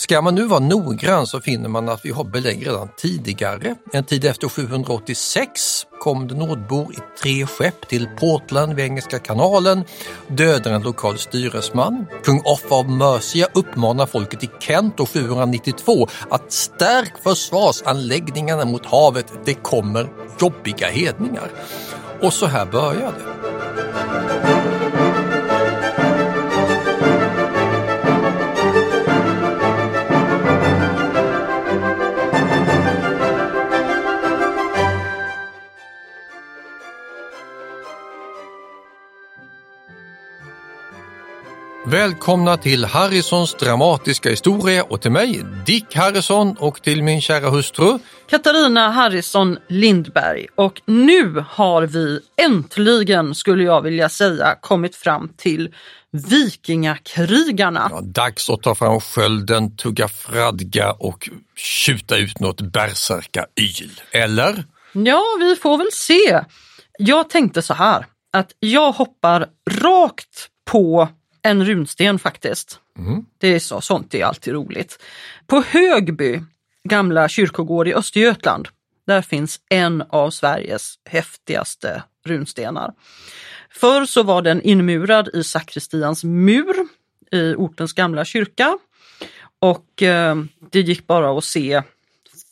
Ska man nu vara noggrann så finner man att vi har belägg redan tidigare. En tid efter 786 kom det nordbor i tre skepp till Portland vid Engelska kanalen, dödade en lokal styresman. Kung Offa av Mercia uppmanar folket i Kent år 792 att stärk försvarsanläggningarna mot havet, det kommer jobbiga hedningar. Och så här började det. Välkomna till Harrisons dramatiska historia och till mig, Dick Harrison och till min kära hustru Katarina Harrison Lindberg. Och nu har vi äntligen, skulle jag vilja säga, kommit fram till vikingakrigarna. Ja, dags att ta fram skölden, tugga fradga och tjuta ut något bärsärka-yl. Eller? Ja, vi får väl se. Jag tänkte så här, att jag hoppar rakt på en runsten faktiskt. Mm. Det är så, sånt är alltid roligt. På Högby, gamla kyrkogård i Östergötland, där finns en av Sveriges häftigaste runstenar. Förr så var den inmurad i sakristians mur i ortens gamla kyrka och eh, det gick bara att se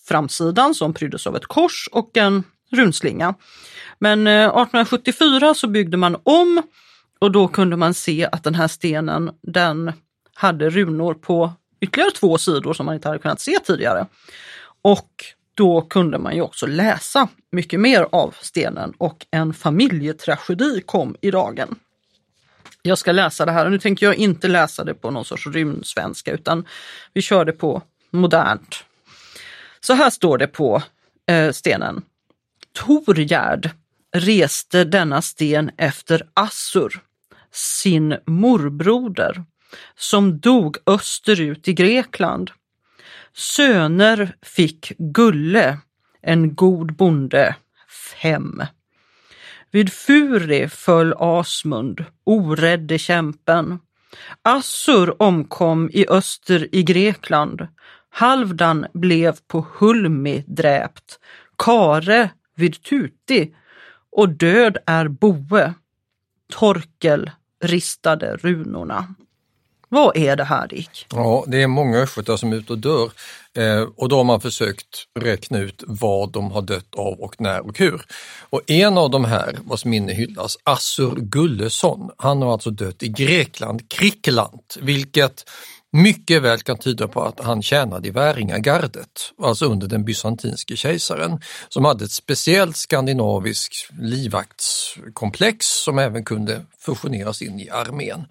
framsidan som pryddes av ett kors och en runslinga. Men eh, 1874 så byggde man om och då kunde man se att den här stenen den hade runor på ytterligare två sidor som man inte hade kunnat se tidigare. Och då kunde man ju också läsa mycket mer av stenen och en familjetragedi kom i dagen. Jag ska läsa det här och nu tänker jag inte läsa det på någon sorts rymdsvenska utan vi kör det på modernt. Så här står det på eh, stenen. Torgärd reste denna sten efter Assur, sin morbroder, som dog österut i Grekland. Söner fick Gulle, en god bonde, fem. Vid Furi föll Asmund, orädde kämpen. Assur omkom i öster i Grekland. Halvdan blev på Hulmi dräpt. Kare vid Tuti och död är Boe. Torkel ristade runorna. Vad är det här Dick? Ja, det är många östgötar som är ute och dör eh, och då har man försökt räkna ut vad de har dött av och när och hur. Och en av de här vars minne hyllas, Assur Gullesson, han har alltså dött i Grekland, Krikland, vilket mycket väl kan tyda på att han tjänade i Väringagardet, alltså under den bysantinske kejsaren, som hade ett speciellt skandinaviskt livvaktskomplex som även kunde fusioneras in i armén.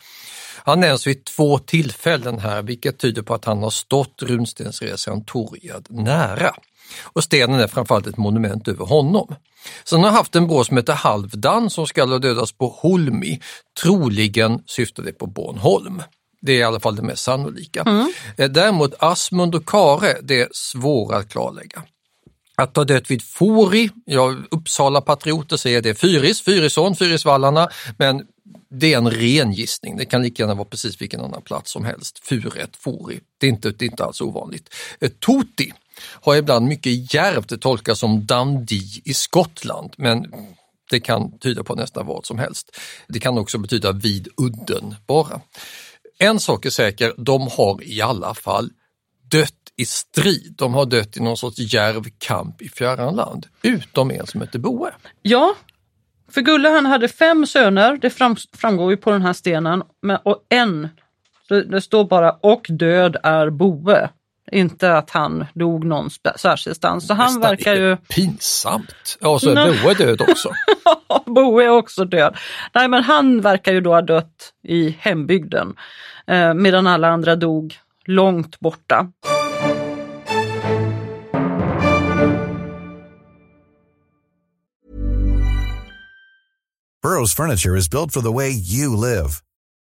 Han nämns vid två tillfällen här, vilket tyder på att han har stått runstensresan Torgad nära. Och stenen är framförallt ett monument över honom. Sen har han haft en bror som heter Halvdan som skall ha dödats på Holmi, troligen syftade det på Bornholm. Det är i alla fall det mest sannolika. Mm. Däremot Asmund och Kare, det är svårare att klarlägga. Att ha dött vid Fori, ja, Uppsala patrioter säger det Fyris, Fyrisån, Fyrisvallarna, men det är en ren gissning. Det kan lika gärna vara precis vilken annan plats som helst. Furet, Fori, det är inte, det är inte alls ovanligt. Eh, Toti har ibland mycket djärvt tolkats som Dundee i Skottland, men det kan tyda på nästan vad som helst. Det kan också betyda vid udden bara. En sak är säker, de har i alla fall dött i strid. De har dött i någon sorts djärv kamp i fjärran land, utom en som heter Boe. Ja, för Gulle han hade fem söner, det framgår ju på den här stenen, och en, det står bara och död är Boe. Inte att han dog någon särskilstans. Så han Nästan verkar ju... Pinsamt. Ja, så är. Boe död också. Boe är också död. Nej men han verkar ju då ha dött i hembygden. Eh, medan alla andra dog långt borta. Burrow's furniture is built for the way you live.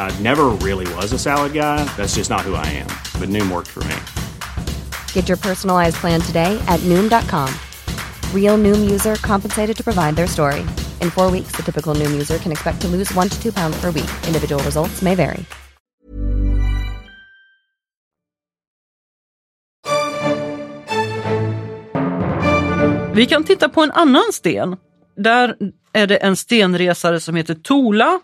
I never really was a salad guy. That's just not who I am. But Noom worked for me. Get your personalized plan today at Noom.com. Real Noom user compensated to provide their story. In four weeks, the typical Noom user can expect to lose one to two pounds per week. Individual results may vary. Vi kan titta på en annan sten. Där är det en stenresare som heter Tola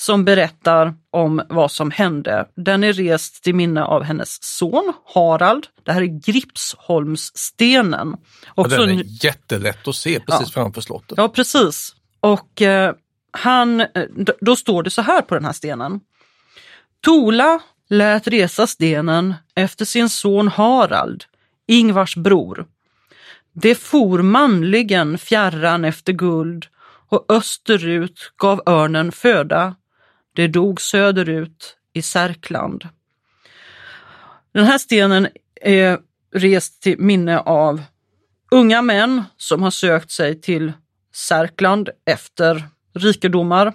som berättar om vad som hände. Den är rest till minne av hennes son Harald. Det här är Gripsholmsstenen. Också den en- är jättelätt att se precis framför slottet. Ja, precis. Och eh, han, eh, då står det så här på den här stenen. Tola lät resa stenen efter sin son Harald, Ingvars bror. Det for manligen fjärran efter guld och österut gav örnen föda. Det dog söderut i Särkland. Den här stenen är rest till minne av unga män som har sökt sig till Särkland efter rikedomar.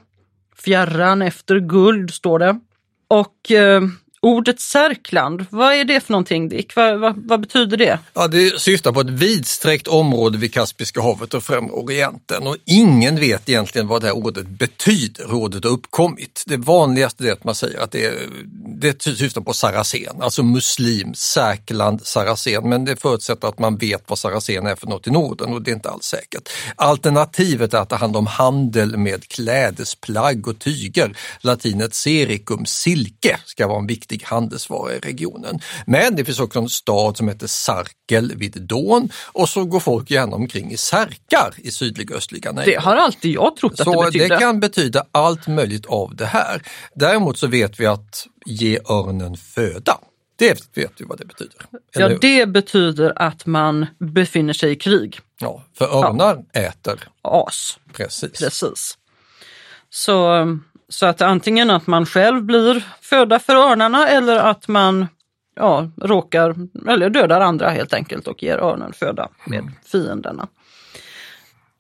Fjärran efter guld står det. Och eh, ordet Särkland, vad är det för någonting Dick? Vad, vad, vad betyder det? Ja, det syftar på ett vidsträckt område vid Kaspiska havet och främre Orienten och ingen vet egentligen vad det här ordet betyder, hur ordet har uppkommit. Det vanligaste är att man säger att det, är, det syftar på saracen, alltså muslim, Särkland, saracen, men det förutsätter att man vet vad saracen är för något i Norden och det är inte alls säkert. Alternativet är att det handlar om handel med klädesplagg och tyger. Latinet sericum, silke, ska vara en viktig handelsvara i regionen. Men det finns också en stad som heter Sarkel vid Don och så går folk gärna omkring i särkar i sydliga östliga Det nejder. har alltid jag trott att Så det betyder. det kan betyda allt möjligt av det här. Däremot så vet vi att ge örnen föda. Det vet vi vad det betyder. Ja, hur? det betyder att man befinner sig i krig. ja, för örnar äter, As, precis. precis. Så, så att antingen att man själv blir föda för örnarna eller att man ja, råkar, eller dödar andra helt enkelt och ger örnen föda med Mm. fienderna.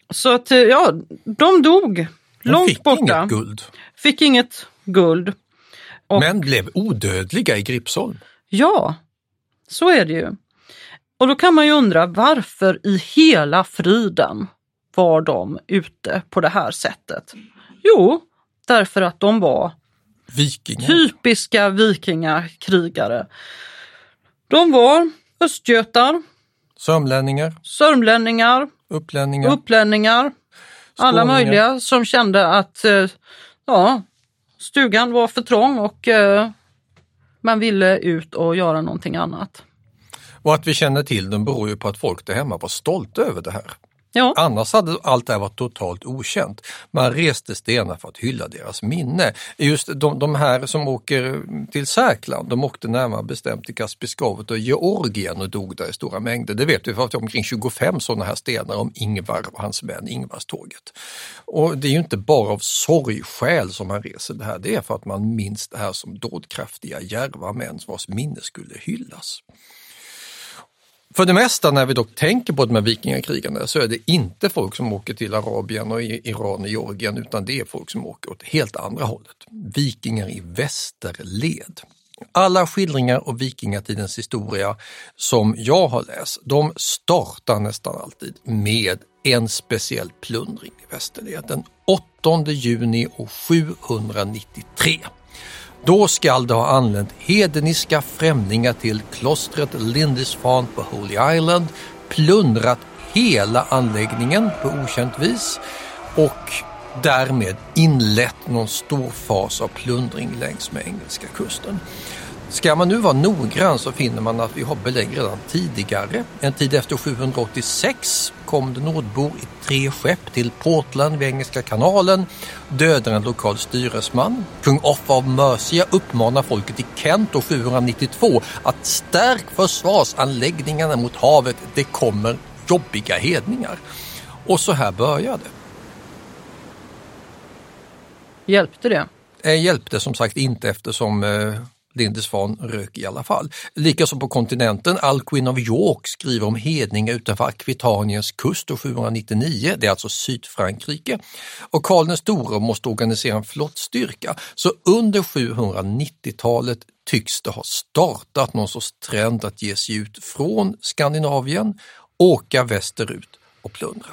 Så att eh, ja, de dog De långt fick borta. inget guld, Fick inget guld. Och- men blev odödliga i Gripsholm. Ja, så är det ju. Och då kan man ju undra varför i hela friden var de ute på det här sättet? Jo, därför att de var Vikingar. typiska vikingakrigare. De var östgötar, Sörmlänningar, sörmlänningar, upplänningar, upplänningar, alla möjliga som kände att eh, ja, stugan var för trång och eh, man ville ut och göra någonting annat. Och att vi känner till dem beror ju på att folk där hemma var stolta över det här. Ja. Annars hade allt det här varit totalt okänt. Man reste stenar för att hylla deras minne. Just de, de här som åker till Särkland, de åkte närmare bestämt till Kaspiskavet och Georgien och dog där i stora mängder. Det vet vi för att det är omkring 25 sådana här stenar om Ingvar och hans män Ingvarståget. Och det är ju inte bara av sorgskäl som man reser det här, det är för att man minns det här som dådkraftiga, djärva män vars minne skulle hyllas. För det mesta när vi dock tänker på de här vikingakrigarna så är det inte folk som åker till Arabien och Iran och Georgien utan det är folk som åker åt helt andra hållet. Vikingar i västerled. Alla skildringar av vikingatidens historia som jag har läst, de startar nästan alltid med en speciell plundring i Västerled den 8 juni 793. Då skall det ha anlänt hedniska främlingar till klostret Lindisfarne på Holy Island, plundrat hela anläggningen på okänt vis och därmed inlett någon stor fas av plundring längs med engelska kusten. Ska man nu vara noggrann så finner man att vi har belägg redan tidigare. En tid efter 786 kom det nordbor i tre skepp till Portland vid Engelska kanalen, dödade en lokal styresman. Kung Offa av Mercia uppmanar folket i Kent år 792 att stärk försvarsanläggningarna mot havet, det kommer jobbiga hedningar. Och så här började det. Hjälpte det? Eh, hjälpte som sagt inte eftersom Linde Lindisfarne rök i alla fall. Likaså på kontinenten, Alcuin of York skriver om hedningar utanför Akvitaniens kust år 799, det är alltså Sydfrankrike. Och Karl den store måste organisera en flottstyrka, så under 790-talet tycks det ha startat någon sorts trend att ge sig ut från Skandinavien, åka västerut och plundra.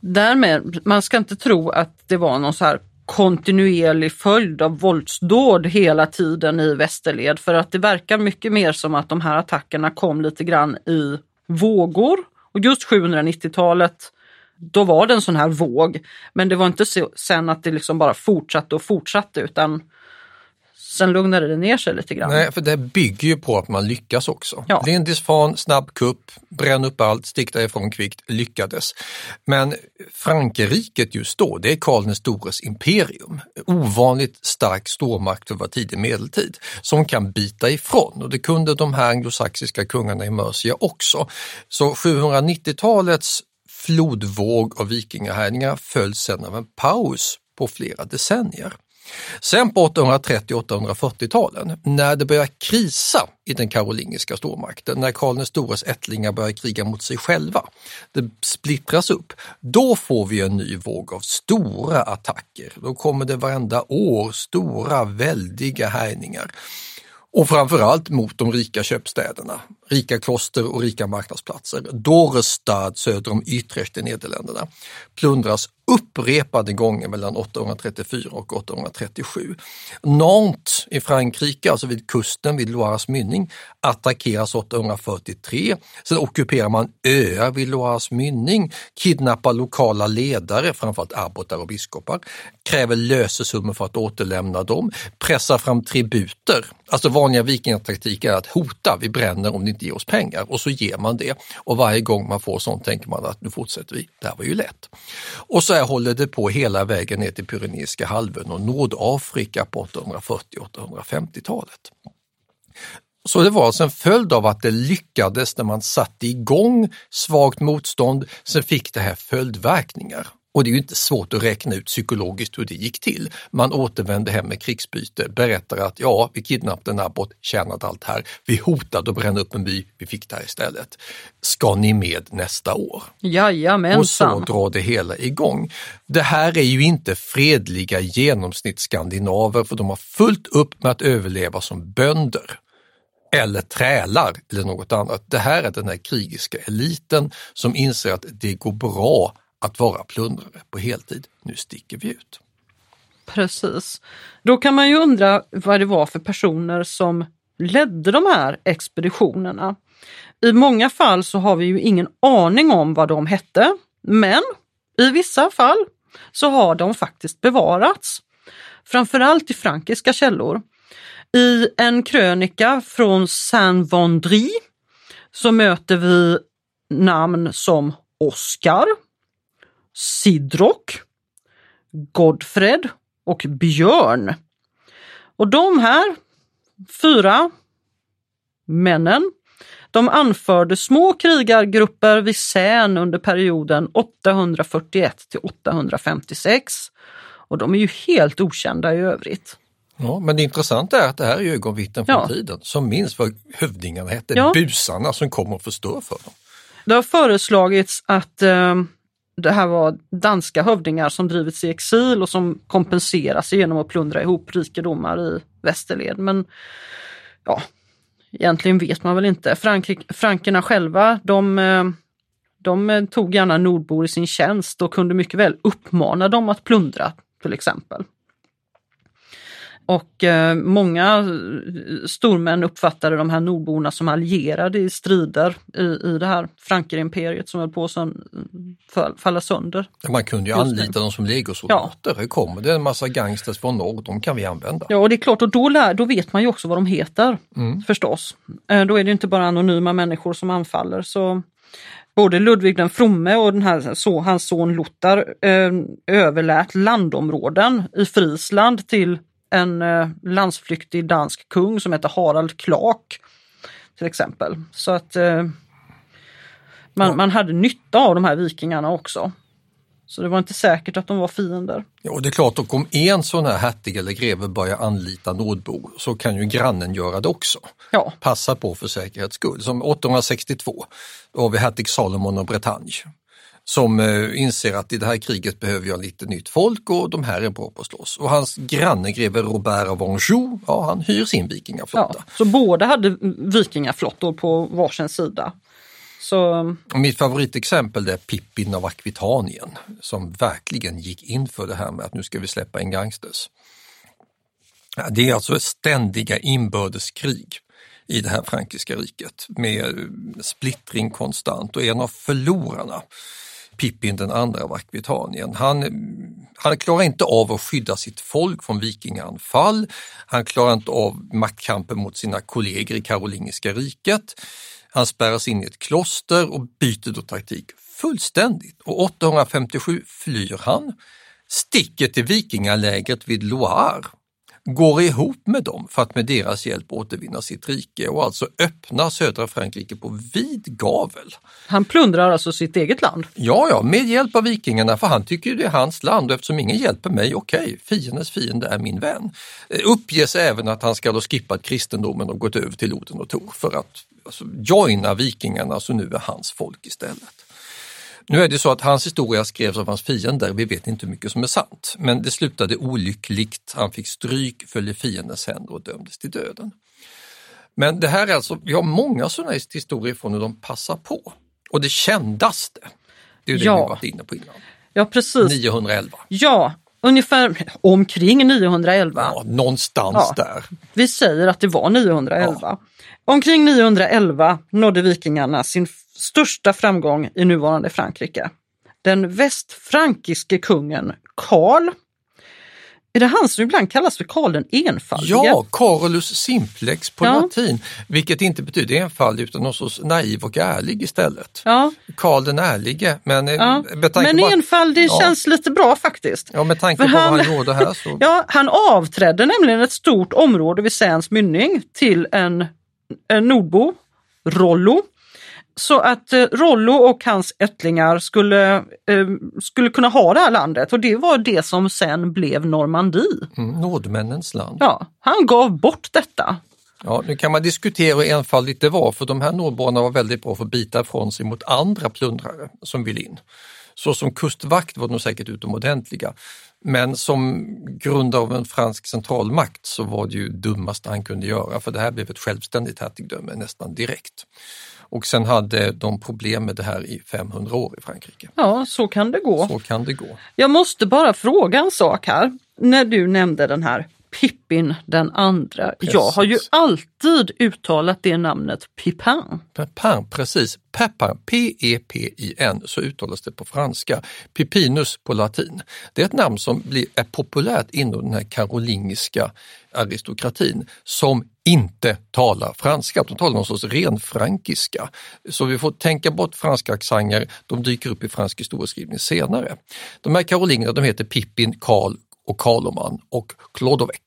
Därmed, man ska inte tro att det var någon så här kontinuerlig följd av våldsdåd hela tiden i västerled för att det verkar mycket mer som att de här attackerna kom lite grann i vågor. Och just 790-talet, då var det en sån här våg. Men det var inte så, sen att det liksom bara fortsatte och fortsatte utan sen lugnade det ner sig lite grann. Nej, för det bygger ju på att man lyckas också. Ja. Lindisfarne, snabb kupp, bränn upp allt, stick därifrån kvickt, lyckades. Men Frankrike just då, det är Karl den stores imperium. Ovanligt stark stormakt över tidig medeltid som kan bita ifrån och det kunde de här anglosaxiska kungarna i Mercia också. Så 790-talets flodvåg av vikingahärjningar följs sedan av en paus på flera decennier. Sen på 830 840-talen, när det börjar krisa i den karolingiska stormakten, när Karl den stores ättlingar börjar kriga mot sig själva, det splittras upp, då får vi en ny våg av stora attacker. Då kommer det varenda år stora väldiga härjningar. Och framförallt mot de rika köpstäderna, rika kloster och rika marknadsplatser. Dorestad söder om Utrecht i Nederländerna plundras upprepade gånger mellan 834 och 837. Nantes i Frankrike, alltså vid kusten vid Loires mynning, attackeras 843. Sen ockuperar man öar vid Loires mynning, kidnappar lokala ledare, framförallt abbotar och biskopar, kräver lösesummor för att återlämna dem, pressar fram tributer. Alltså vanliga vikingataktiker är att hota, vi bränner om ni inte ger oss pengar och så ger man det. Och varje gång man får sånt tänker man att nu fortsätter vi, det här var ju lätt. Och så här håller det på hela vägen ner till Pyreneiska halvön och Nordafrika på 840-850-talet. Så det var alltså en följd av att det lyckades när man satte igång svagt motstånd, sen fick det här följdverkningar. Och det är ju inte svårt att räkna ut psykologiskt hur det gick till. Man återvände hem med krigsbyte, berättar att ja, vi kidnappade en abbot, tjänat allt här, vi hotade att bränna upp en by, vi fick det här istället. Ska ni med nästa år? Jajamensan. Och så drar det hela igång. Det här är ju inte fredliga genomsnittsskandinaver för de har fullt upp med att överleva som bönder eller trälar eller något annat. Det här är den här krigiska eliten som inser att det går bra att vara plundrare på heltid. Nu sticker vi ut. Precis. Då kan man ju undra vad det var för personer som ledde de här expeditionerna. I många fall så har vi ju ingen aning om vad de hette, men i vissa fall så har de faktiskt bevarats. Framförallt i frankiska källor. I en krönika från Saint-Vendry så möter vi namn som Oscar, Sidrock, Godfred och Björn. Och de här fyra männen de anförde små krigargrupper vid Seine under perioden 841 till 856. Och de är ju helt okända i övrigt. Ja, men det intressanta är att det här är ögonvittnen från Ja. tiden som minns vad hövdingarna hette, Ja. busarna som kommer och förstör för dem. Det har föreslagits att eh, det här var danska hövdingar som drivits i exil och som kompenserar sig genom att plundra ihop rikedomar i västerled. Men ja, egentligen vet man väl inte. Frankrik, frankerna själva, de, eh, de tog gärna nordbor i sin tjänst och kunde mycket väl uppmana dem att plundra till exempel. Och eh, många stormän uppfattade de här nordborna som allierade i strider i, i det här Frankrike-imperiet som höll på att falla sönder. Man kunde ju anlita dem som legosoldater. Ja. kommer det en massa gangsters från norr, de kan vi använda. Ja, och det är klart, och då, lär, då vet man ju också vad de heter mm. förstås. Eh, då är det inte bara anonyma människor som anfaller. Så både Ludvig den fromme och den här, så, hans son Lothar eh, överlät landområden i Friesland till en eh, landsflyktig dansk kung som heter Harald Klak. Till exempel. Så att eh, man, man hade nytta av de här vikingarna också. Så det var inte säkert att de var fiender. Ja, det är klart, och om en sån här hertig eller greve börjar anlita nordbor så kan ju grannen göra det också. Ja. Passa på för säkerhets skull. Som 862, då har vi hertig Salomon och Bretagne som eh, inser att i det här kriget behöver jag lite nytt folk och de här är bra på att slåss. Och hans granne greve Robert av Anjou, ja han hyr sin vikingaflotta. Ja, så båda hade vikingaflottor på varsin sida. Så... Mitt favoritexempel är Pippin av Akvitanien som verkligen gick in för det här med att nu ska vi släppa in gangsters. Det är alltså ständiga inbördeskrig i det här frankiska riket med splittring konstant och en av förlorarna Pippin den andra av Akvitanien. Han, han klarar inte av att skydda sitt folk från vikinganfall. Han klarar inte av maktkampen mot sina kollegor i Karolingiska riket. Han spärras in i ett kloster och byter då taktik fullständigt. Och 857 flyr han, sticker till vikingalägret vid Loire går ihop med dem för att med deras hjälp återvinna sitt rike och alltså öppna södra Frankrike på vid gavel. Han plundrar alltså sitt eget land? Ja, ja, med hjälp av vikingarna för han tycker det är hans land och eftersom ingen hjälper mig, okej, okay, fiendens fiende är min vän. Eh, uppges även att han ska ha skippat kristendomen och gått över till Oden och Tor för att alltså, joina vikingarna så nu är hans folk istället. Nu är det så att hans historia skrevs av hans fiender, vi vet inte hur mycket som är sant, men det slutade olyckligt. Han fick stryk, föll i fiendens händer och dömdes till döden. Men det här är alltså, vi har många sådana historier från hur de passar på. Och det kändaste, det är det ja. vi varit inne på innan. Ja, precis. 911. Ja, ungefär omkring 911. Ja, någonstans ja. där. Vi säger att det var 911. Ja. Omkring 911 nådde vikingarna sin största framgång i nuvarande Frankrike. Den västfrankiske kungen Karl är det han som ibland kallas för Karl den enfaldige? Ja, Carolus simplex på ja. latin, vilket inte betyder enfaldig utan någon sorts naiv och ärlig istället. Ja. Karl den ärlige. Men, eh, ja. men enfaldig ja. känns lite bra faktiskt. Ja, med tanke på han, vad han gjorde här. Så... Ja, han avträdde nämligen ett stort område vid Säns mynning till en, en nordbo, Rollo, så att eh, Rollo och hans ättlingar skulle, eh, skulle kunna ha det här landet och det var det som sen blev Normandie. Mm, Nordmännens land. Ja, han gav bort detta. Ja, nu kan man diskutera hur enfaldigt det var för de här nordborna var väldigt bra för att bita ifrån sig mot andra plundrare som vill in. Så som kustvakt var de säkert utomordentliga. Men som grund av en fransk centralmakt så var det ju dummaste han kunde göra för det här blev ett självständigt hertigdöme nästan direkt. Och sen hade de problem med det här i 500 år i Frankrike. Ja, så kan det gå. Så kan det gå. Jag måste bara fråga en sak här. När du nämnde den här Pippin den andra. Precis. Jag har ju alltid uttalat det namnet Pipin. Pepin, precis. Pepin, P-E-P-I-N, så uttalas det på franska. Pipinus på latin. Det är ett namn som blir, är populärt inom den här karolingiska aristokratin som inte talar franska, de talar någon sorts renfrankiska. Så vi får tänka bort franska accenter, de dyker upp i fransk historieskrivning senare. De här karolingerna de heter Pippin, Karl och Karloman och Clodovec.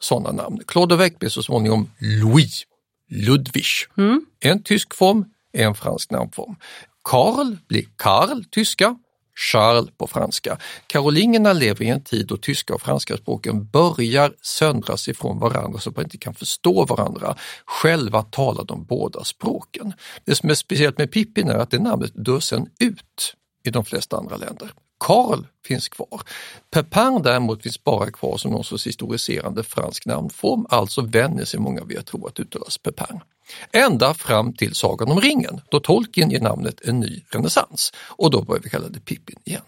Sådana namn. Clodovec blir så småningom Louis, Ludwig. Mm. En tysk form, en fransk namnform. Karl blir Karl, tyska, Charles på franska. Karolingerna lever i en tid då tyska och franska språken börjar söndras ifrån varandra så att man inte kan förstå varandra. Själva talar de båda språken. Det som är speciellt med Pippin är att det namnet dör sen ut i de flesta andra länder. Karl finns kvar. Pepin däremot finns bara kvar som någon sorts historiserande fransk namnform, alltså vänjer sig många vid att tro att uttalas Pepin. Ända fram till Sagan om ringen, då Tolkien ger namnet en ny renässans och då börjar vi kalla det Pippin igen.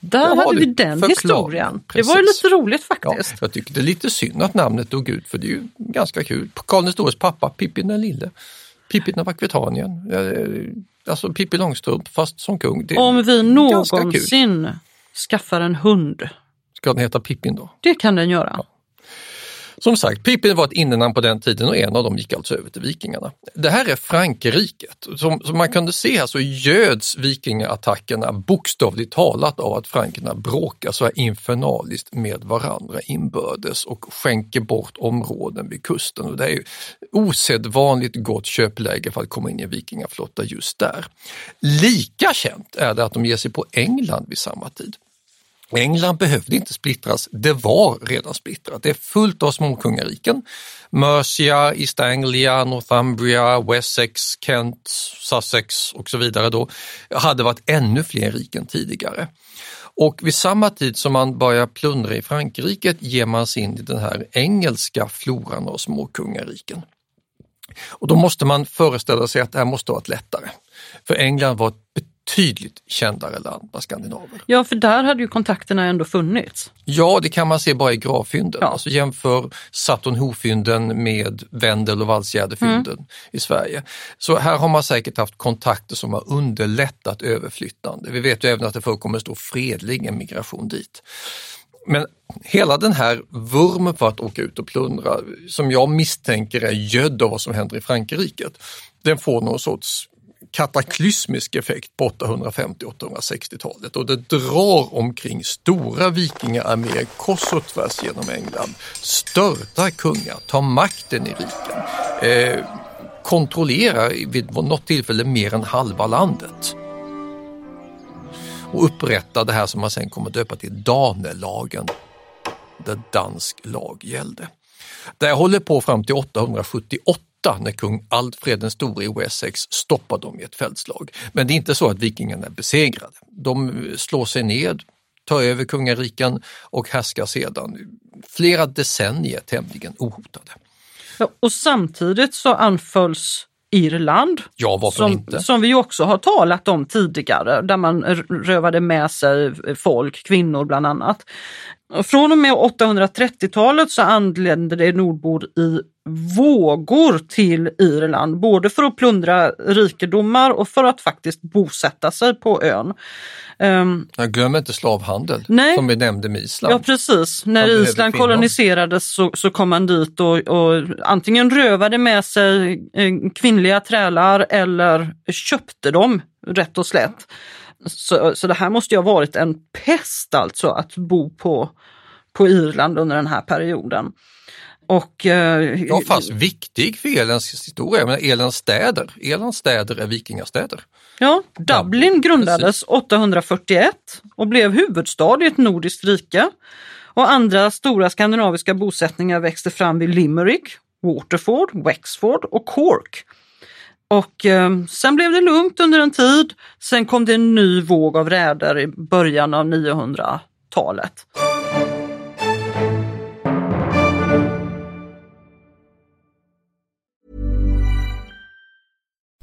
Där hade vi den historien. Det var ju lite roligt faktiskt. Ja, jag tycker det är lite synd att namnet dog ut för det är ju ganska kul. Karl den stores pappa, Pippin den lille. Pippin av Akvitanien. Alltså Pippi Långstrump fast som kung. Om vi någonsin skaffar en hund. Ska den heta Pippin då? Det kan den göra. Ja. Som sagt, Pippin var ett innenamn på den tiden och en av dem gick alltså över till vikingarna. Det här är Frankrriket. Som, som man kunde se här så göds vikingaattackerna bokstavligt talat av att frankerna bråkar så här infernaliskt med varandra inbördes och skänker bort områden vid kusten. Och det är osedvanligt gott köpläge för att komma in i en vikingaflotta just där. Lika känt är det att de ger sig på England vid samma tid. England behövde inte splittras, det var redan splittrat. Det är fullt av småkungariken. Mercia, East Anglia, Northumbria, Wessex, Kent, Sussex och så vidare då hade varit ännu fler riken tidigare. Och vid samma tid som man börjar plundra i Frankrike ger man sig in i den här engelska floran av småkungariken. Och då måste man föreställa sig att det här måste ha varit lättare. För England var ett betydligt kändare land bland skandinaver. Ja, för där hade ju kontakterna ändå funnits. Ja, det kan man se bara i gravfynden. Ja. Alltså jämför Saturnho-fynden med Vendel och Valsgärdefynden mm. i Sverige. Så här har man säkert haft kontakter som har underlättat överflyttande. Vi vet ju även att det förekommer stor fredlig emigration dit. Men hela den här vurmen för att åka ut och plundra, som jag misstänker är gödd av vad som händer i Frankrike, den får någon sorts kataklysmisk effekt på 850-860-talet och det drar omkring stora vikingaarméer kors och tvärs genom England, störtar kungar, tar makten i riken, eh, kontrollerar vid något tillfälle mer än halva landet. Och upprättar det här som man sen kommer döpa till Danelagen, där dansk lag gällde. Det håller på fram till 878 när kung Alfred den store i Wessex stoppar dem i ett fältslag. Men det är inte så att vikingarna är besegrade. De slår sig ned, tar över kungariken och härskar sedan flera decennier tämligen ohotade. Ja, och samtidigt så anfölls Irland. Ja, som, inte? Som vi också har talat om tidigare, där man rövade med sig folk, kvinnor bland annat. Från och med 830-talet så anlände det nordbor i vågor till Irland, både för att plundra rikedomar och för att faktiskt bosätta sig på ön. Um, Jag glömmer inte slavhandel nej, som vi nämnde med Island. Ja precis, när Island koloniserades så, så kom man dit och, och antingen rövade med sig eh, kvinnliga trälar eller köpte dem rätt och slätt. Så, så det här måste ju ha varit en pest alltså att bo på, på Irland under den här perioden. Och, eh, ja, fast viktig för Elens historia. Men Elens städer, Elens städer är vikingastäder. Ja, Dublin grundades Precis. 841 och blev huvudstad i ett nordiskt rike. Och andra stora skandinaviska bosättningar växte fram vid Limerick, Waterford, Wexford och Cork. Och eh, sen blev det lugnt under en tid. Sen kom det en ny våg av räder i början av 900-talet.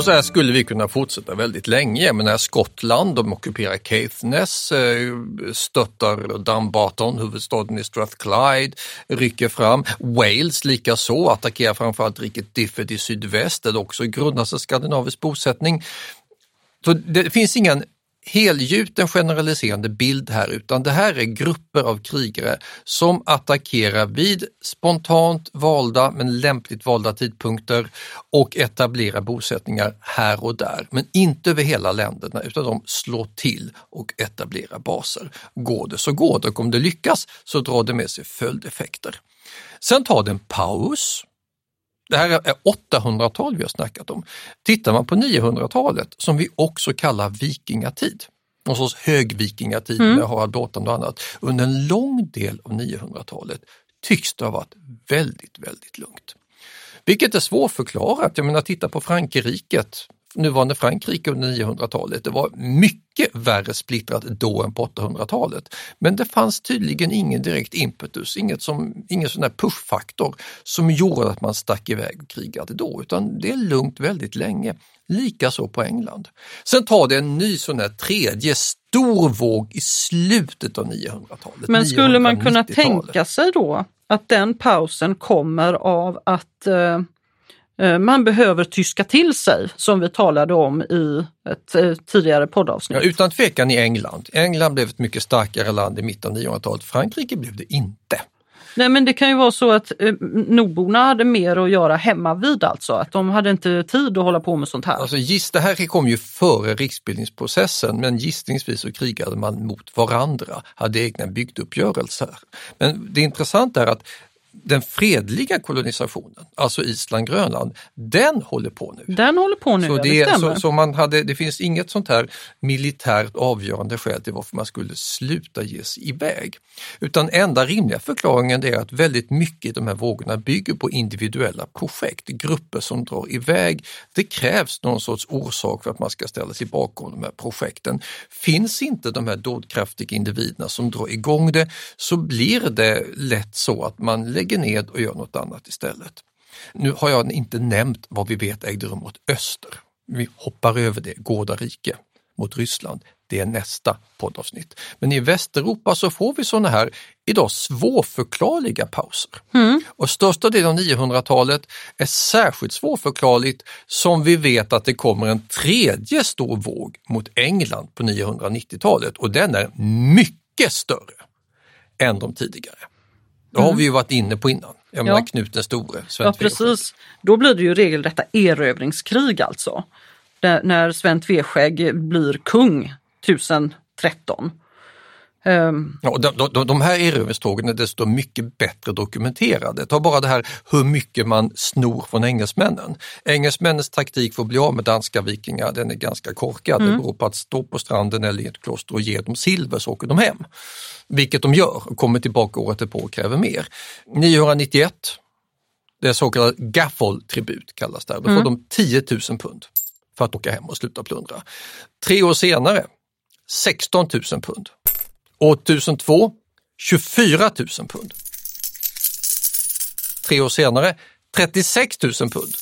Och så här skulle vi kunna fortsätta väldigt länge. Men när Skottland, de ockuperar Caithness, eh, stöttar Dumbarton, huvudstaden i Strathclyde, rycker fram. Wales likaså, attackerar framförallt riket Difford i sydväst, där det också grundas en skandinavisk bosättning. Så det finns ingen helgjuten generaliserande bild här utan det här är grupper av krigare som attackerar vid spontant valda men lämpligt valda tidpunkter och etablerar bosättningar här och där. Men inte över hela länderna utan de slår till och etablerar baser. Går det så går det och om det lyckas så drar det med sig följdeffekter. Sen tar det en paus det här är 800-tal vi har snackat om. Tittar man på 900-talet, som vi också kallar vikingatid, någon sorts högvikingatid Mm. med Harald Blåtand och annat, under en lång del av 900-talet tycks det ha varit väldigt, väldigt lugnt. Vilket är svårförklarat. Jag menar, titta på Frankrike, nuvarande Frankrike under 900-talet. Det var mycket värre splittrat då än på 800-talet. Men det fanns tydligen ingen direkt impetus, inget som, ingen sån där pushfaktor som gjorde att man stack iväg och krigade då, utan det är lugnt väldigt länge. Likaså på England. Sen tar det en ny sån här tredje stor våg i slutet av 900-talet. Men skulle man kunna 990-talet. tänka sig då att den pausen kommer av att eh, man behöver tyska till sig, som vi talade om i ett eh, tidigare poddavsnitt. Ja, utan tvekan i England. England blev ett mycket starkare land i mitten av 900-talet. Frankrike blev det inte. Nej men det kan ju vara så att eh, nordborna hade mer att göra hemma vid alltså, att de hade inte tid att hålla på med sånt här. Alltså, giss, det här kom ju före riksbildningsprocessen men gissningsvis så krigade man mot varandra, hade egna bygdeuppgörelser. Men det intressanta är att den fredliga kolonisationen, alltså Island, Grönland, den håller på nu. Den håller på nu, Så ja, det, det är- stämmer. så, så man hade, det finns inget sånt här militärt avgörande skäl till varför man skulle sluta ge sig iväg. Utan enda rimliga förklaringen är att väldigt mycket i de här vågorna bygger på individuella projekt, grupper som drar iväg. Det krävs någon sorts orsak för att man ska ställa sig bakom de här projekten. Finns inte de här dådkraftiga individerna som drar igång det så blir det lätt så att man lägger ned och gör något annat istället. Nu har jag inte nämnt vad vi vet ägde rum mot öster. Vi hoppar över det, Gårda rike mot Ryssland. Det är nästa poddavsnitt. Men i Västeuropa så får vi sådana här idag svårförklarliga pauser. Och största delen av 900-talet är särskilt svårförklarligt som vi vet att det kommer en tredje stor våg mot England på 990-talet och den är mycket större än de tidigare. Det har Mm. vi ju varit inne på innan. Jag Ja. menar Knut den store, Sven Ja precis, då blir det ju regelrätta erövringskrig alltså. Där, när Sven Tveskägg blir kung 1013. Ehm, Ja, de, de, de här erövringstågen är dessutom mycket bättre dokumenterade. Ta bara det här hur mycket man snor från engelsmännen. Engelsmännens taktik för att bli av med danska vikingar den är ganska korkad. Det Mm. beror på att stå på stranden eller i ett kloster och ge dem silver så åker de hem. Vilket de gör och kommer tillbaka året därpå och kräver mer. 991, det är så kallad gaffol-tribut kallas det. Då får Mm. de 10 000 pund för att åka hem och sluta plundra. Tre år senare 16 000 pund. År 1002 24 000 pund. Tre år senare 36 000 pund.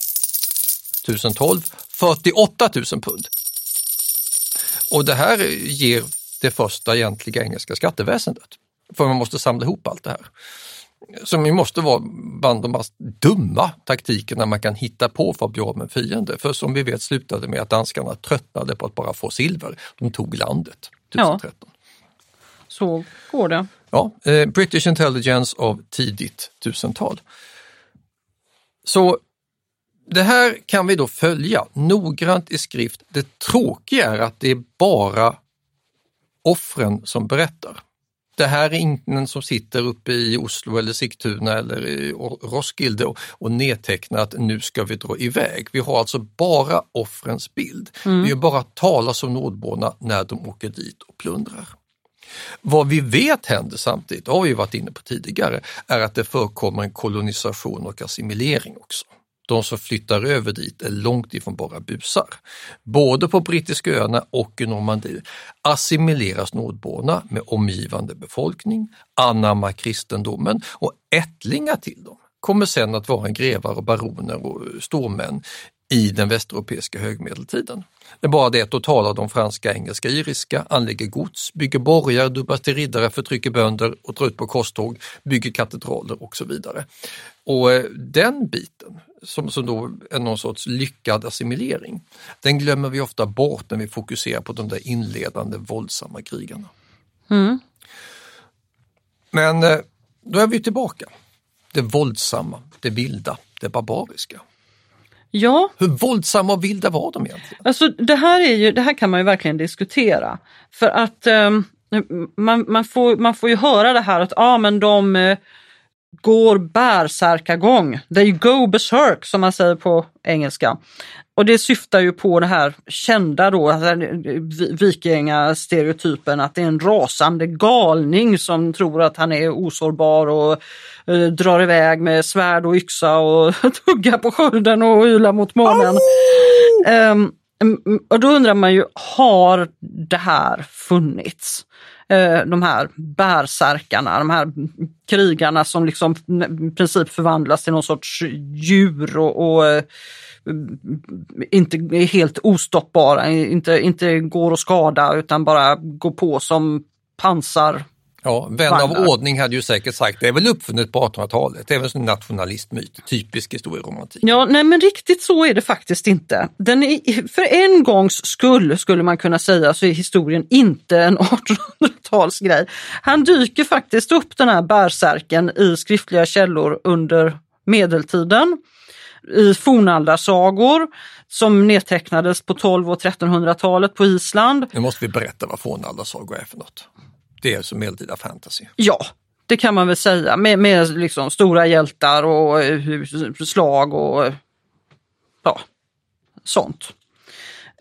1012 48 000 pund. Och det här ger det första egentliga engelska skatteväsendet. För man måste samla ihop allt det här. Som ju måste vara bland de mest dumma taktikerna man kan hitta på för att bli av med en fiende. För som vi vet slutade med att danskarna tröttnade på att bara få silver. De tog landet 1013. Så går det. Ja, eh, British Intelligence av tidigt tusental. Så det här kan vi då följa noggrant i skrift. Det tråkiga är att det är bara offren som berättar. Det här är ingen som sitter uppe i Oslo eller Sigtuna eller i Roskilde och, och nedtecknar att nu ska vi dra iväg. Vi har alltså bara offrens bild. Mm. Vi bara talas om nordborna när de åker dit och plundrar. Vad vi vet händer samtidigt, det har vi varit inne på tidigare, är att det förekommer en kolonisation och assimilering också. De som flyttar över dit är långt ifrån bara busar. Både på brittiska öarna och i Normandie assimileras nordborna med omgivande befolkning, anammar kristendomen och ättlingar till dem kommer sen att vara grevar och baroner och stormän i den västeuropeiska högmedeltiden. Det är bara det att då talar de franska, engelska, iriska, anlägger gods, bygger borgar, dubbar till riddare, förtrycker bönder och drar ut på korståg, bygger katedraler och så vidare. Och eh, den biten, som, som då är någon sorts lyckad assimilering, den glömmer vi ofta bort när vi fokuserar på de där inledande våldsamma krigarna. Mm. Men eh, då är vi tillbaka. Det våldsamma, det vilda, det barbariska. Ja. Hur våldsamma och vilda var de egentligen? Alltså det här, är ju, det här kan man ju verkligen diskutera. För att um, man, man, får, man får ju höra det här att ah, men de uh, går bärsärkagång. They go berserk som man säger på engelska. Och det syftar ju på det här kända då, alltså, vikingastereotypen att det är en rasande galning som tror att han är osårbar och eh, drar iväg med svärd och yxa och tuggar på skölden och ylar mot månen. Um, och då undrar man ju, har det här funnits? Eh, de här bärsärkarna, de här krigarna som liksom i princip förvandlas till någon sorts djur och, och eh, inte är helt ostoppbara, inte, inte går att skada utan bara går på som pansar Ja, vän av ordning hade ju säkert sagt det är väl uppfunnet på 1800-talet, det är väl en nationalistmyt, typisk historieromantik. Ja, nej men riktigt så är det faktiskt inte. Den är, för en gångs skull skulle man kunna säga så är historien inte en 1800-talsgrej. Han dyker faktiskt upp den här bärsärken i skriftliga källor under medeltiden i fornaldarsagor som nedtecknades på 12 och 1300-talet på Island. Nu måste vi berätta vad fornaldarsagor är för något. Det är alltså medeltida fantasy. Ja, det kan man väl säga med, med liksom stora hjältar och eh, slag och ja, sånt.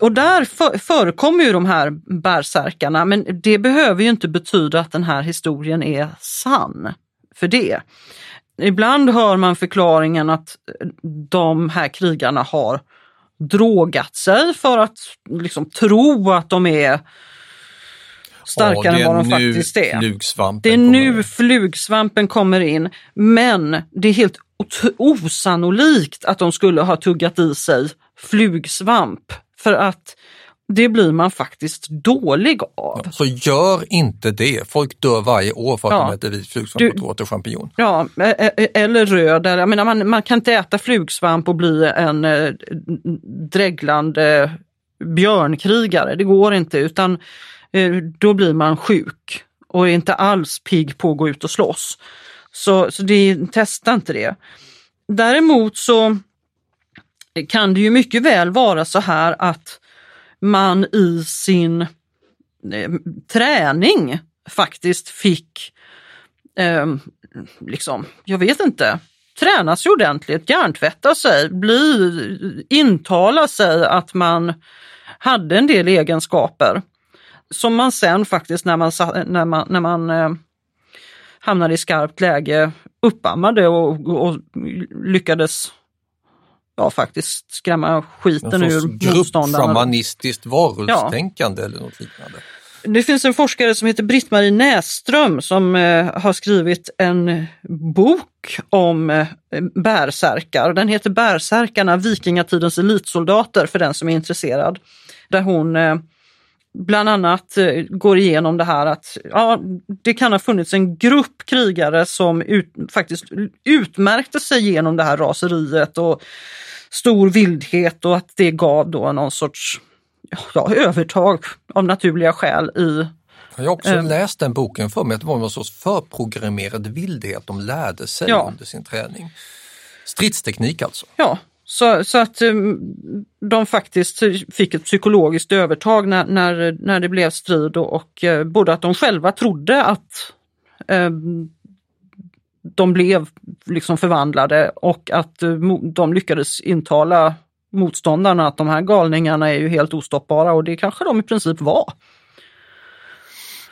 Och där för, förekommer ju de här bärsärkarna men det behöver ju inte betyda att den här historien är sann för det. Ibland hör man förklaringen att de här krigarna har drogat sig för att liksom tro att de är starkare än vad de faktiskt är. Det är nu flugsvampen kommer in. Men det är helt osannolikt att de skulle ha tuggat i sig flugsvamp. För att det blir man faktiskt dålig av. Ja, så gör inte det. Folk dör varje år för att ja. de äter vit flugsvamp och åt champinjon. Ja, eller röd. Jag menar, man, man kan inte äta flugsvamp och bli en eh, dreglande björnkrigare. Det går inte utan Eh, då blir man sjuk och är inte alls pigg på att gå ut och slåss. Så, så det, testa inte det. Däremot så kan det ju mycket väl vara så här att man i sin eh, träning faktiskt fick, eh, liksom, jag vet inte, träna sig ordentligt, hjärntvätta sig, bli, intala sig att man hade en del egenskaper som man sen faktiskt när man, när man, när man eh, hamnade i skarpt läge uppammade och, och lyckades ja, faktiskt skrämma skiten ur motståndarna. Gruppschamanistiskt varulvstänkande ja. eller något liknande. Det finns en forskare som heter Britt-Marie Näström som eh, har skrivit en bok om eh, bärsärkar. Den heter Bärsärkarna, vikingatidens elitsoldater för den som är intresserad. Där hon eh, bland annat eh, går igenom det här att ja, det kan ha funnits en grupp krigare som ut, faktiskt utmärkte sig genom det här raseriet och stor vildhet och att det gav då någon sorts ja, övertag av naturliga skäl i jag har också äh, läst den boken för mig, att det var någon sorts förprogrammerad vildhet de lärde sig ja. under sin träning. Stridsteknik alltså? Ja, så, så att eh, de faktiskt fick ett psykologiskt övertag när, när, när det blev strid och, och eh, både att de själva trodde att eh, de blev liksom förvandlade och att eh, de lyckades intala motståndarna att de här galningarna är ju helt ostoppbara och det kanske de i princip var.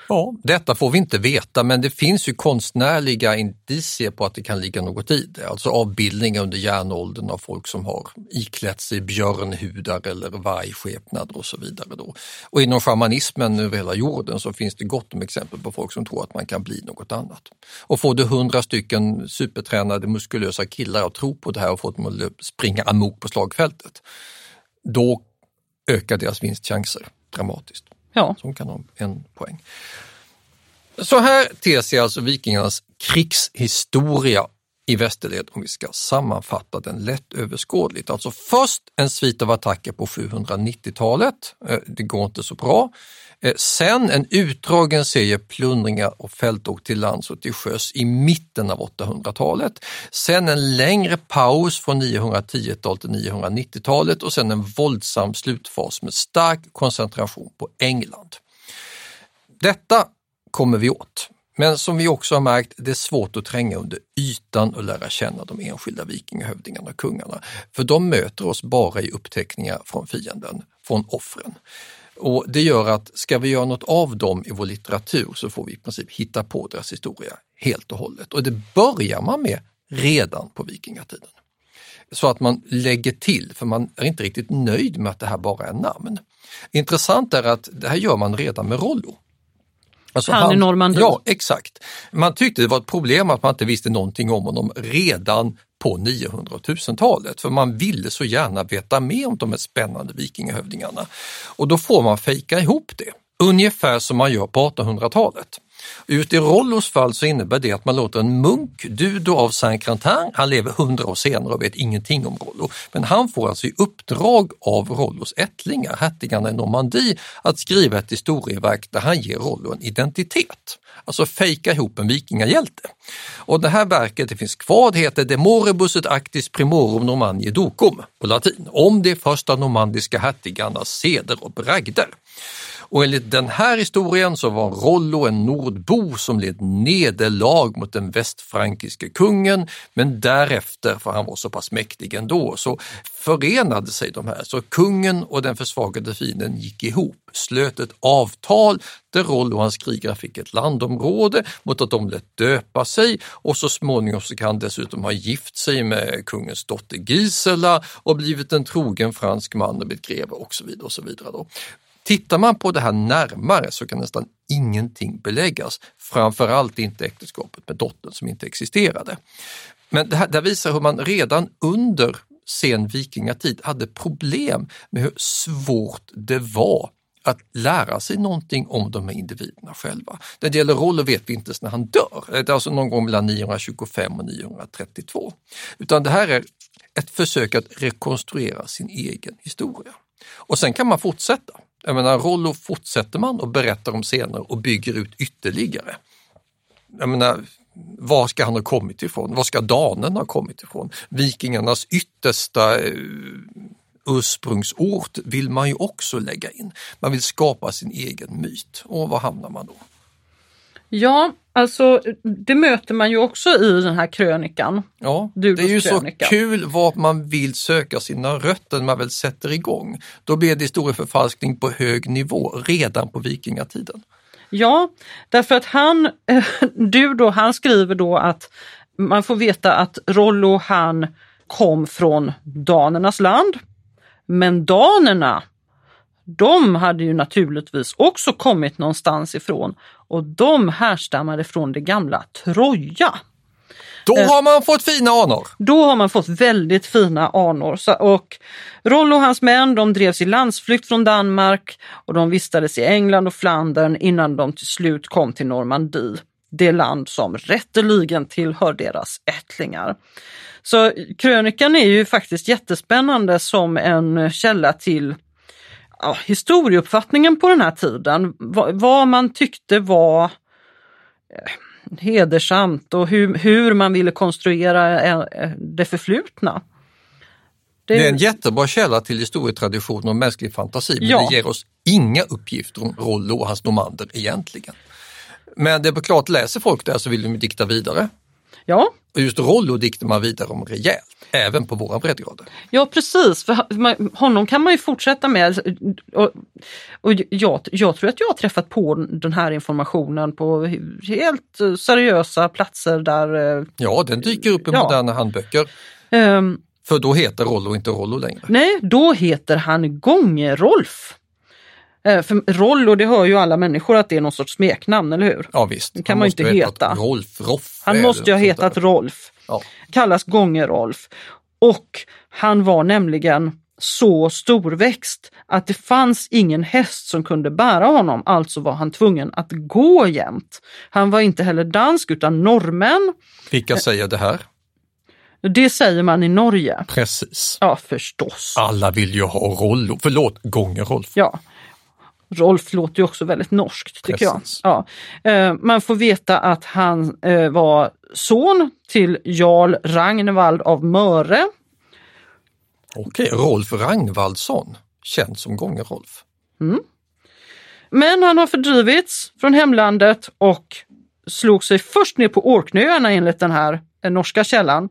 Ja, detta får vi inte veta men det finns ju konstnärliga indicier på att det kan ligga något i det. Alltså avbildningar under järnåldern av folk som har iklätt sig björnhudar eller vargskepnader och så vidare. Då. Och inom shamanismen över hela jorden så finns det gott om exempel på folk som tror att man kan bli något annat. Och får du hundra stycken supertränade muskulösa killar att tro på det här och få dem att springa amok på slagfältet, då ökar deras vinstchanser dramatiskt. Ja. Som kan ha en poäng. Så här ter sig alltså vikingarnas krigshistoria i västerled om vi ska sammanfatta den lättöverskådligt. Alltså först en svit av attacker på 790-talet. Eh, det går inte så bra. Eh, sen en utdragen serie plundringar och fältåk till lands och till sjöss i mitten av 800-talet. Sen en längre paus från 910-talet till 990-talet och sen en våldsam slutfas med stark koncentration på England. Detta kommer vi åt. Men som vi också har märkt, det är svårt att tränga under ytan och lära känna de enskilda vikingahövdingarna och kungarna. För de möter oss bara i uppteckningar från fienden, från offren. Och Det gör att ska vi göra något av dem i vår litteratur så får vi i princip hitta på deras historia helt och hållet. Och det börjar man med redan på vikingatiden. Så att man lägger till, för man är inte riktigt nöjd med att det här bara är namn. Intressant är att det här gör man redan med Rollo. Alltså Han i Normandie. Ja, exakt. Man tyckte det var ett problem att man inte visste någonting om honom redan på 900 och 1000-talet, för man ville så gärna veta mer om de här spännande vikingahövdingarna. Och då får man fejka ihop det, ungefär som man gör på 1800-talet. Ut i Rollos fall så innebär det att man låter en munk, Dudo av Saint-Quentin, han lever hundra år senare och vet ingenting om Rollo, men han får alltså i uppdrag av Rollos ättlingar, hertigarna i Normandie, att skriva ett historieverk där han ger Rollo en identitet. Alltså fejka ihop en vikingahjälte. Och det här verket det finns kvar, det heter De moribus et actis primorum Normandie docum på latin, om de första normandiska hertigarnas seder och bragder. Och enligt den här historien så var Rollo en nordbo som led nederlag mot den västfrankiske kungen, men därefter, för han var så pass mäktig ändå, så förenade sig de här. Så kungen och den försvagade fienden gick ihop, slöt ett avtal där Rollo och hans krigare fick ett landområde mot att de lät döpa sig och så småningom så kan han dessutom ha gift sig med kungens dotter Gisela och blivit en trogen fransk man och blivit greve och så vidare. Och så vidare då. Tittar man på det här närmare så kan nästan ingenting beläggas, framförallt inte äktenskapet med dottern som inte existerade. Men det här, det här visar hur man redan under sen vikingatid hade problem med hur svårt det var att lära sig någonting om de här individerna själva. När det gäller Rollo vet vi inte ens när han dör, det är alltså någon gång mellan 925 och 932. Utan det här är ett försök att rekonstruera sin egen historia. Och sen kan man fortsätta. Jag menar, Rollo fortsätter man och berättar om scener och bygger ut ytterligare. Jag menar, var ska han ha kommit ifrån? Var ska danen ha kommit ifrån? Vikingarnas yttersta eh, ursprungsort vill man ju också lägga in. Man vill skapa sin egen myt. Och var hamnar man då? Ja, alltså det möter man ju också i den här krönikan. Ja, Dudos det är ju så krönika. kul var man vill söka sina rötter när man väl sätter igång. Då blir det historieförfalskning på hög nivå redan på vikingatiden. Ja, därför att han, du då, han skriver då att man får veta att Rollo han kom från danernas land. Men danerna, de hade ju naturligtvis också kommit någonstans ifrån och de härstammade från det gamla Troja. Då Eh. har man fått fina anor! Då har man fått väldigt fina anor. Och Rollo och hans män de drevs i landsflykt från Danmark och de vistades i England och Flandern innan de till slut kom till Normandie. Det land som rätteligen tillhör deras ättlingar. Så krönikan är ju faktiskt jättespännande som en källa till ja, historieuppfattningen på den här tiden. Vad, vad man tyckte var eh, hedersamt och hur, hur man ville konstruera eh, eh, det förflutna. Det är en jättebra källa till historietradition och mänsklig fantasi men Ja. det ger oss inga uppgifter om Rollo och hans nomander egentligen. Men det är klart, läser folk det så vill de dikta vidare. Ja, Och just Rollo diktar man vidare om rejält, även på våra breddgrader. Ja precis, för honom kan man ju fortsätta med. Och, och jag, jag tror att jag har träffat på den här informationen på helt seriösa platser där... eh, Ja, den dyker upp i Ja. moderna handböcker. ehm, För då heter Rollo inte Rollo längre. nej, då heter han Gånge-Rolf. Eh, för Rollo, det hör ju alla människor att det är någon sorts smeknamn, eller hur? Ja visst. Det kan Han man inte heta. Rolf, Roff. Han måste ju ha hetat. Rolf. Ja. Kallas Gånge-Rolf. Och han var nämligen så storväxt att det fanns ingen häst som kunde bära honom, alltså var han tvungen att gå jämt. Han var inte heller dansk utan norrmän. Vilka säger det här? Det säger man i Norge. Precis. Ja, förstås. Alla vill ju ha Rollo, förlåt, gånger Rolf. Ja. Rolf låter ju också väldigt norskt tycker Precis. jag. Ja. Eh, Man får veta att han eh, var son till Jarl Ragnvald av Möre. Okej, Rolf Ragnvaldsson, känd som gånger Rolf. Men han har fördrivits från hemlandet och slog sig först ner på Orknöarna enligt den här eh, norska källan.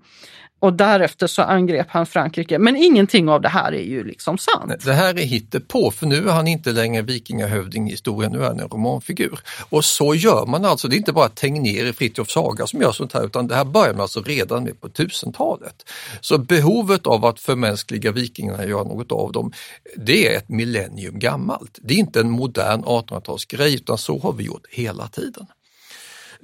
Och därefter så angrep han Frankrike. Men ingenting av det här är ju liksom sant. Det här är hittepå för nu är han inte längre vikingahövding i historien, nu är han en romanfigur. Och så gör man alltså, det är inte bara Tegnér i Fritjof Saga som gör sånt här utan det här börjar man alltså redan med på 1000-talet. Så behovet av att förmänskliga vikingarna och göra något av dem, det är ett millennium gammalt. Det är inte en modern 1800-talsgrej utan så har vi gjort hela tiden.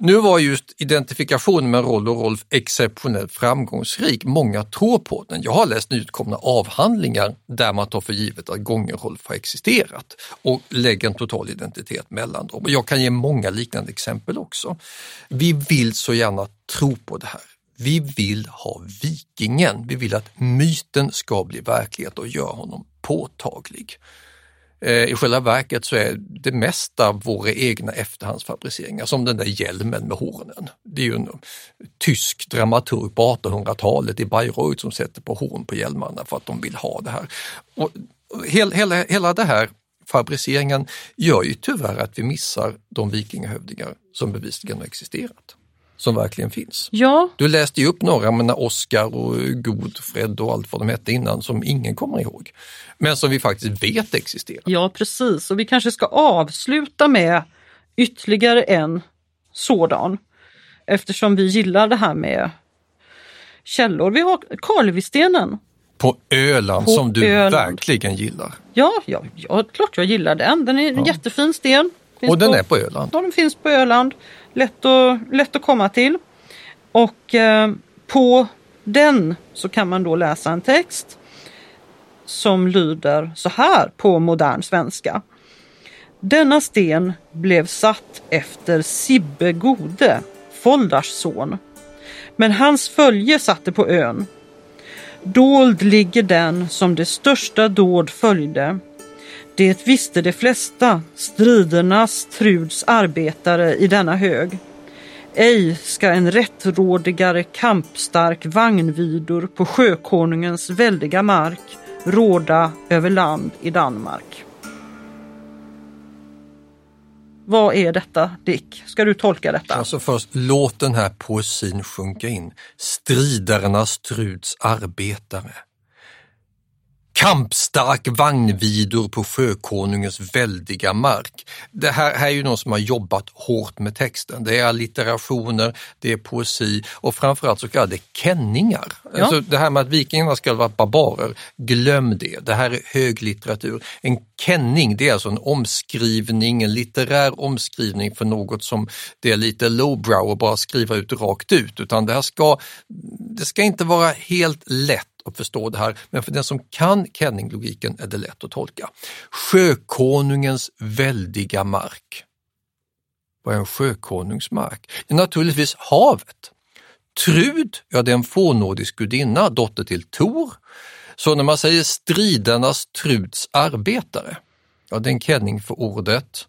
Nu var just identifikationen med Roll och Rolf exceptionellt framgångsrik. Många tror på den. Jag har läst nyutkomna avhandlingar där man tar för givet att Gånge-Rolf har existerat och lägger en total identitet mellan dem. Jag kan ge många liknande exempel också. Vi vill så gärna tro på det här. Vi vill ha vikingen. Vi vill att myten ska bli verklighet och göra honom påtaglig. Eh, I själva verket så är det mesta våra egna efterhandsfabriceringar, som den där hjälmen med hornen. Det är ju en tysk dramaturg på 1800-talet i Bayreuth som sätter på horn på hjälmarna för att de vill ha det här. Och hela, hela, hela det här fabriceringen gör ju tyvärr att vi missar de vikingahövdingar som bevisligen har existerat, som verkligen finns. Ja, Du läste ju upp några, men Oscar och Godfred och allt vad de hette innan som ingen kommer ihåg. Men som vi faktiskt vet existerar. ja precis. Och vi kanske ska avsluta med ytterligare en sådan. Eftersom vi gillar det här med källor. Vi har Karlevistenen. På Öland På som du Öland. verkligen gillar. Ja, ja, ja, klart jag gillar den. Den är en jättefin sten. Och den är på Öland. Ja, den finns på Öland. Lätt att, lätt att komma till. Och eh, på den så kan man då läsa en text som lyder så här på modern svenska. Denna sten blev satt efter Sibbe Gode, Foldars son. Men hans följe satte på ön. Dold ligger den som det största dåd följde. Det visste de flesta, stridernas Truds arbetare i denna hög. Ej ska en rättrådigare kampstark vagnvidor på sjökonungens väldiga mark råda över land i Danmark. Vad är detta Dick? Ska du tolka detta? Alltså först, låt den här poesin sjunka in. Stridarnas Truds arbetare. Kampstark vagnvidor på sjökonungens väldiga mark. Det här, här är ju någon som har jobbat hårt med texten. Det är allitterationer, det är poesi och framförallt så kallade kenningar. Ja. Alltså det här med att vikingarna ska vara barbarer, glöm det. Det här är höglitteratur. En kenning, det är alltså en omskrivning, en litterär omskrivning för något som det är lite lowbrow att bara skriva ut rakt ut, utan det här ska, det ska inte vara helt lätt att förstå det här, men för den som kan Kenning-logiken är det lätt att tolka. Sjökonungens väldiga mark. Vad är en sjökonungs mark? är naturligtvis havet. Trud, ja det är en fånordisk gudinna, dotter till Tor. Så när man säger stridarnas Truds arbetare, ja det är en kenning för ordet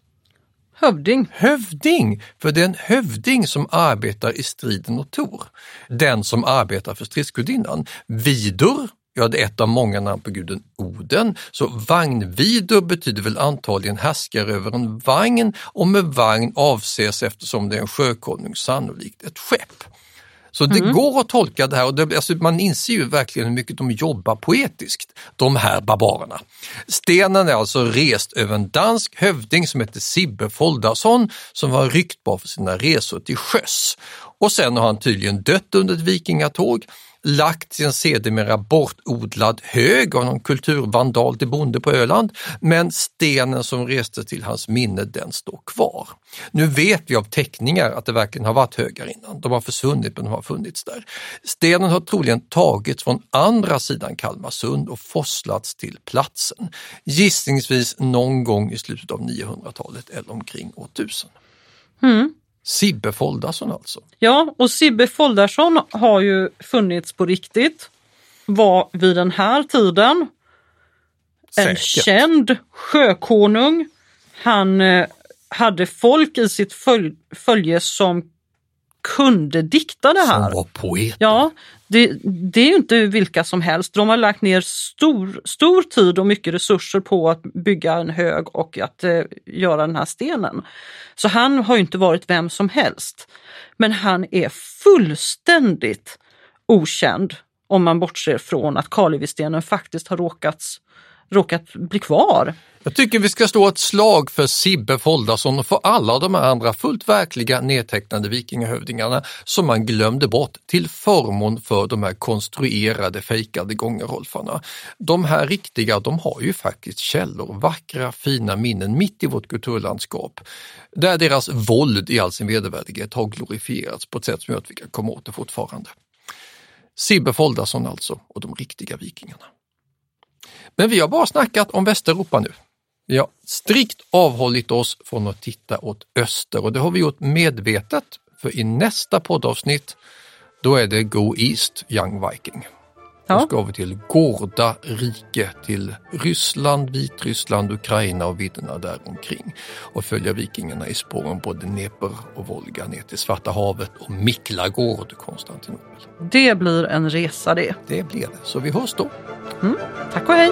Hövding. Hövding, för det är en hövding som arbetar i striden och Tor. Den som arbetar för stridsgudinnan. Vidur, Ja, det är ett av många namn på guden Oden. Så vagnvidur betyder väl antagligen härskare över en vagn och med vagn avses eftersom det är en sjökonung sannolikt ett skepp. Så det Mm. går att tolka det här och det, alltså man inser ju verkligen hur mycket de jobbar poetiskt, de här barbarerna. Stenen är alltså rest över en dansk hövding som heter Sibbe Foldarsson som var ryktbar för sina resor till sjöss. Och sen har han tydligen dött under ett vikingatåg, lagt sin sedermera bortodlad hög av någon kulturvandal till bonde på Öland, men stenen som reste till hans minne den står kvar. Nu vet vi av teckningar att det verkligen har varit högar innan. De har försvunnit men de har funnits där. Stenen har troligen tagits från andra sidan Kalmarsund och forslats till platsen. Gissningsvis någon gång i slutet av 900-talet eller omkring år 1000. Mm. Sibbe Foldarsson alltså. Ja, och Sibbe Foldarsson har ju funnits på riktigt. Var vid den här tiden en Säkert. känd sjökonung. Han eh, hade folk i sitt följ följe som kunde dikta det här. Som var poet. Ja, det, det är inte vilka som helst. De har lagt ner stor, stor tid och mycket resurser på att bygga en hög och att eh, göra den här stenen. Så han har ju inte varit vem som helst. Men han är fullständigt okänd om man bortser från att Karlevistenen faktiskt har råkats, råkat bli kvar. Jag tycker vi ska slå ett slag för Sibbe Foldason och för alla de här andra fullt verkliga nedtecknade vikingahövdingarna som man glömde bort till förmån för de här konstruerade fejkade gångerholfarna. De här riktiga, de har ju faktiskt källor, vackra fina minnen mitt i vårt kulturlandskap där deras våld i all sin vedervärdighet har glorifierats på ett sätt som gör att vi kan komma åt det fortfarande. Sibbe Foldason alltså och de riktiga vikingarna. Men vi har bara snackat om Västeuropa nu. Vi har strikt avhållit oss från att titta åt öster och det har vi gjort medvetet för i nästa poddavsnitt då är det Go East Young Viking. Då ska vi till Gårda rike, till Ryssland, Vitryssland, Ukraina och vidderna däromkring och följa vikingarna i spåren på Dnepr och Volga ner till Svarta havet och Miklagård, Konstantinopel. Det blir en resa det. Det blir det, så vi hörs då. Mm. Tack och hej!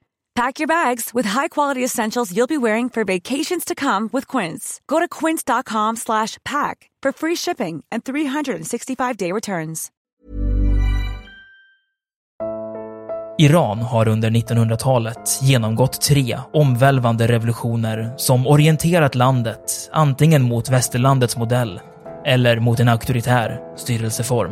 Pack your bags with high-quality essentials you'll be wearing for vacations to come with Quince. Go to quince.com slash pack for free shipping and 365-day returns. Iran har under 1900-talet genomgått tre omvälvande revolutioner som orienterat landet antingen mot västerlandets modell eller mot en auktoritär styrelseform.